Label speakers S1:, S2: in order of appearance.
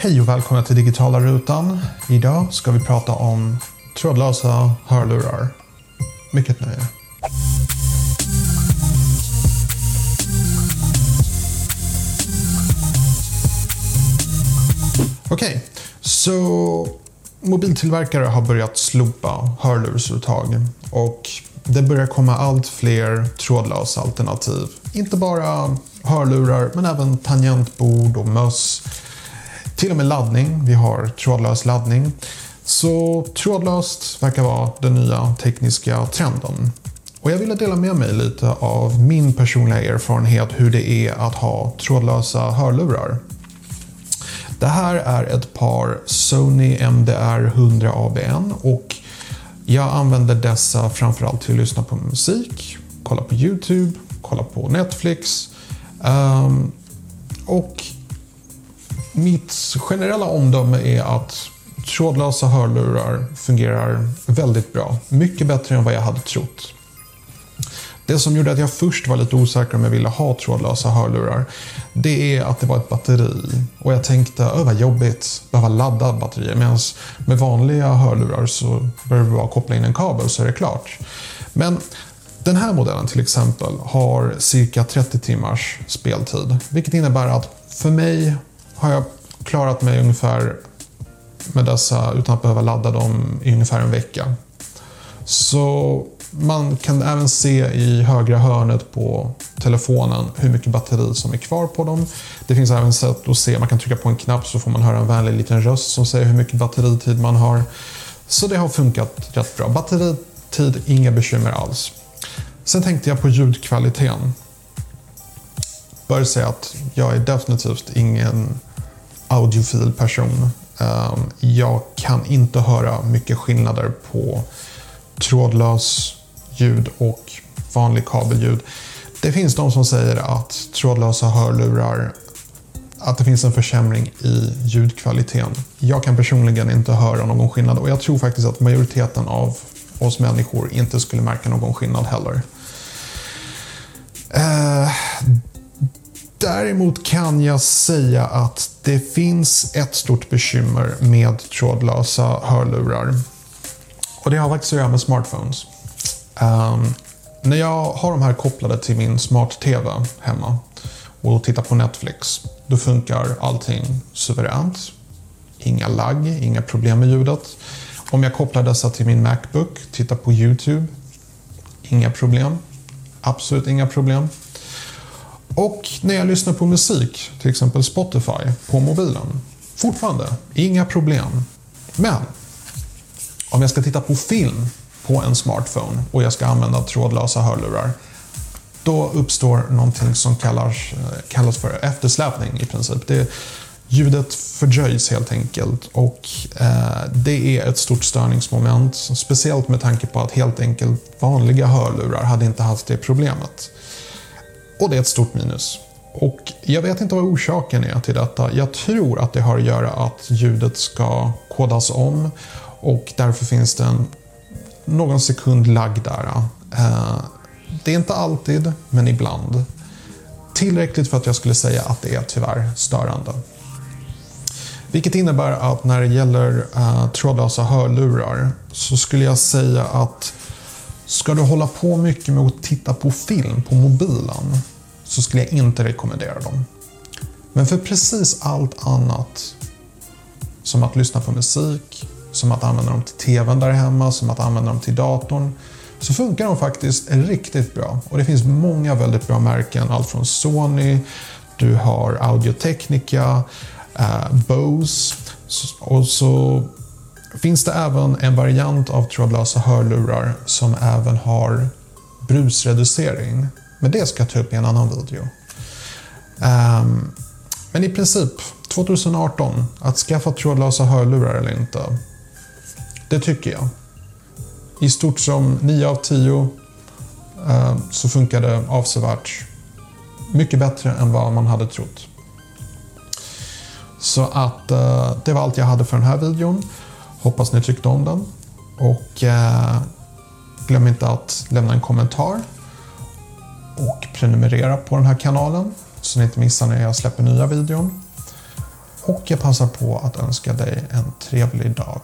S1: Hej och välkomna till Digitala Rutan. Idag ska vi prata om trådlösa hörlurar. Mycket nöje. Okej, okay, så mobiltillverkare har börjat slopa hörlursuttag och det börjar komma allt fler trådlösa alternativ. Inte bara hörlurar men även tangentbord och möss till och med laddning. Vi har trådlös laddning. Så trådlöst verkar vara den nya tekniska trenden. Och jag ville dela med mig lite av min personliga erfarenhet hur det är att ha trådlösa hörlurar. Det här är ett par Sony MDR 100 ABN och jag använder dessa framförallt till att lyssna på musik, kolla på YouTube, kolla på Netflix. Um, och mitt generella omdöme är att trådlösa hörlurar fungerar väldigt bra. Mycket bättre än vad jag hade trott. Det som gjorde att jag först var lite osäker om jag ville ha trådlösa hörlurar, det är att det var ett batteri. Och jag tänkte, öh vad jobbigt, behöva ladda batterier. Medan med vanliga hörlurar så behöver du bara koppla in en kabel så är det klart. Men den här modellen till exempel har cirka 30 timmars speltid. Vilket innebär att för mig har jag klarat mig ungefär med dessa utan att behöva ladda dem i ungefär en vecka. Så man kan även se i högra hörnet på telefonen hur mycket batteri som är kvar på dem. Det finns även sätt att se, man kan trycka på en knapp så får man höra en vänlig liten röst som säger hur mycket batteritid man har. Så det har funkat rätt bra. Batteritid, inga bekymmer alls. Sen tänkte jag på ljudkvaliteten. Bör säga att jag är definitivt ingen audiofil person. Ehm, jag kan inte höra mycket skillnader på trådlös ljud och vanlig kabelljud. Det finns de som säger att trådlösa hörlurar att det finns en försämring i ljudkvaliteten. Jag kan personligen inte höra någon skillnad och jag tror faktiskt att majoriteten av oss människor inte skulle märka någon skillnad heller. Däremot kan jag säga att det finns ett stort bekymmer med trådlösa hörlurar. Och det har faktiskt att göra med smartphones. Um, när jag har de här kopplade till min smart-TV hemma och tittar på Netflix, då funkar allting suveränt. Inga lagg, inga problem med ljudet. Om jag kopplar dessa till min Macbook, tittar på YouTube, inga problem. Absolut inga problem. Och när jag lyssnar på musik, till exempel Spotify, på mobilen. Fortfarande, inga problem. Men om jag ska titta på film på en smartphone och jag ska använda trådlösa hörlurar. Då uppstår någonting som kallas, eh, kallas för eftersläpning i princip. Det, ljudet fördröjs helt enkelt och eh, det är ett stort störningsmoment. Speciellt med tanke på att helt enkelt vanliga hörlurar hade inte haft det problemet. Och det är ett stort minus. Och jag vet inte vad orsaken är till detta. Jag tror att det har att göra att ljudet ska kodas om och därför finns det en någon sekund lagg där. Eh, det är inte alltid, men ibland. Tillräckligt för att jag skulle säga att det är tyvärr störande. Vilket innebär att när det gäller eh, trådlösa hörlurar så skulle jag säga att Ska du hålla på mycket med att titta på film på mobilen så skulle jag inte rekommendera dem. Men för precis allt annat, som att lyssna på musik, som att använda dem till TVn där hemma, som att använda dem till datorn, så funkar de faktiskt riktigt bra. Och det finns många väldigt bra märken, allt från Sony, du har Audio Technica, eh, Bose och så finns det även en variant av trådlösa hörlurar som även har brusreducering. Men det ska jag ta upp i en annan video. Um, men i princip 2018, att skaffa trådlösa hörlurar eller inte. Det tycker jag. I stort som 9 av 10 uh, ehm, så funkar det avsevärt mycket bättre än vad man hade trott. Så att uh, det var allt jag hade för den här videon. Hoppas ni tyckte om den. Och eh, glöm inte att lämna en kommentar. Och prenumerera på den här kanalen så ni inte missar när jag släpper nya videon. Och jag passar på att önska dig en trevlig dag.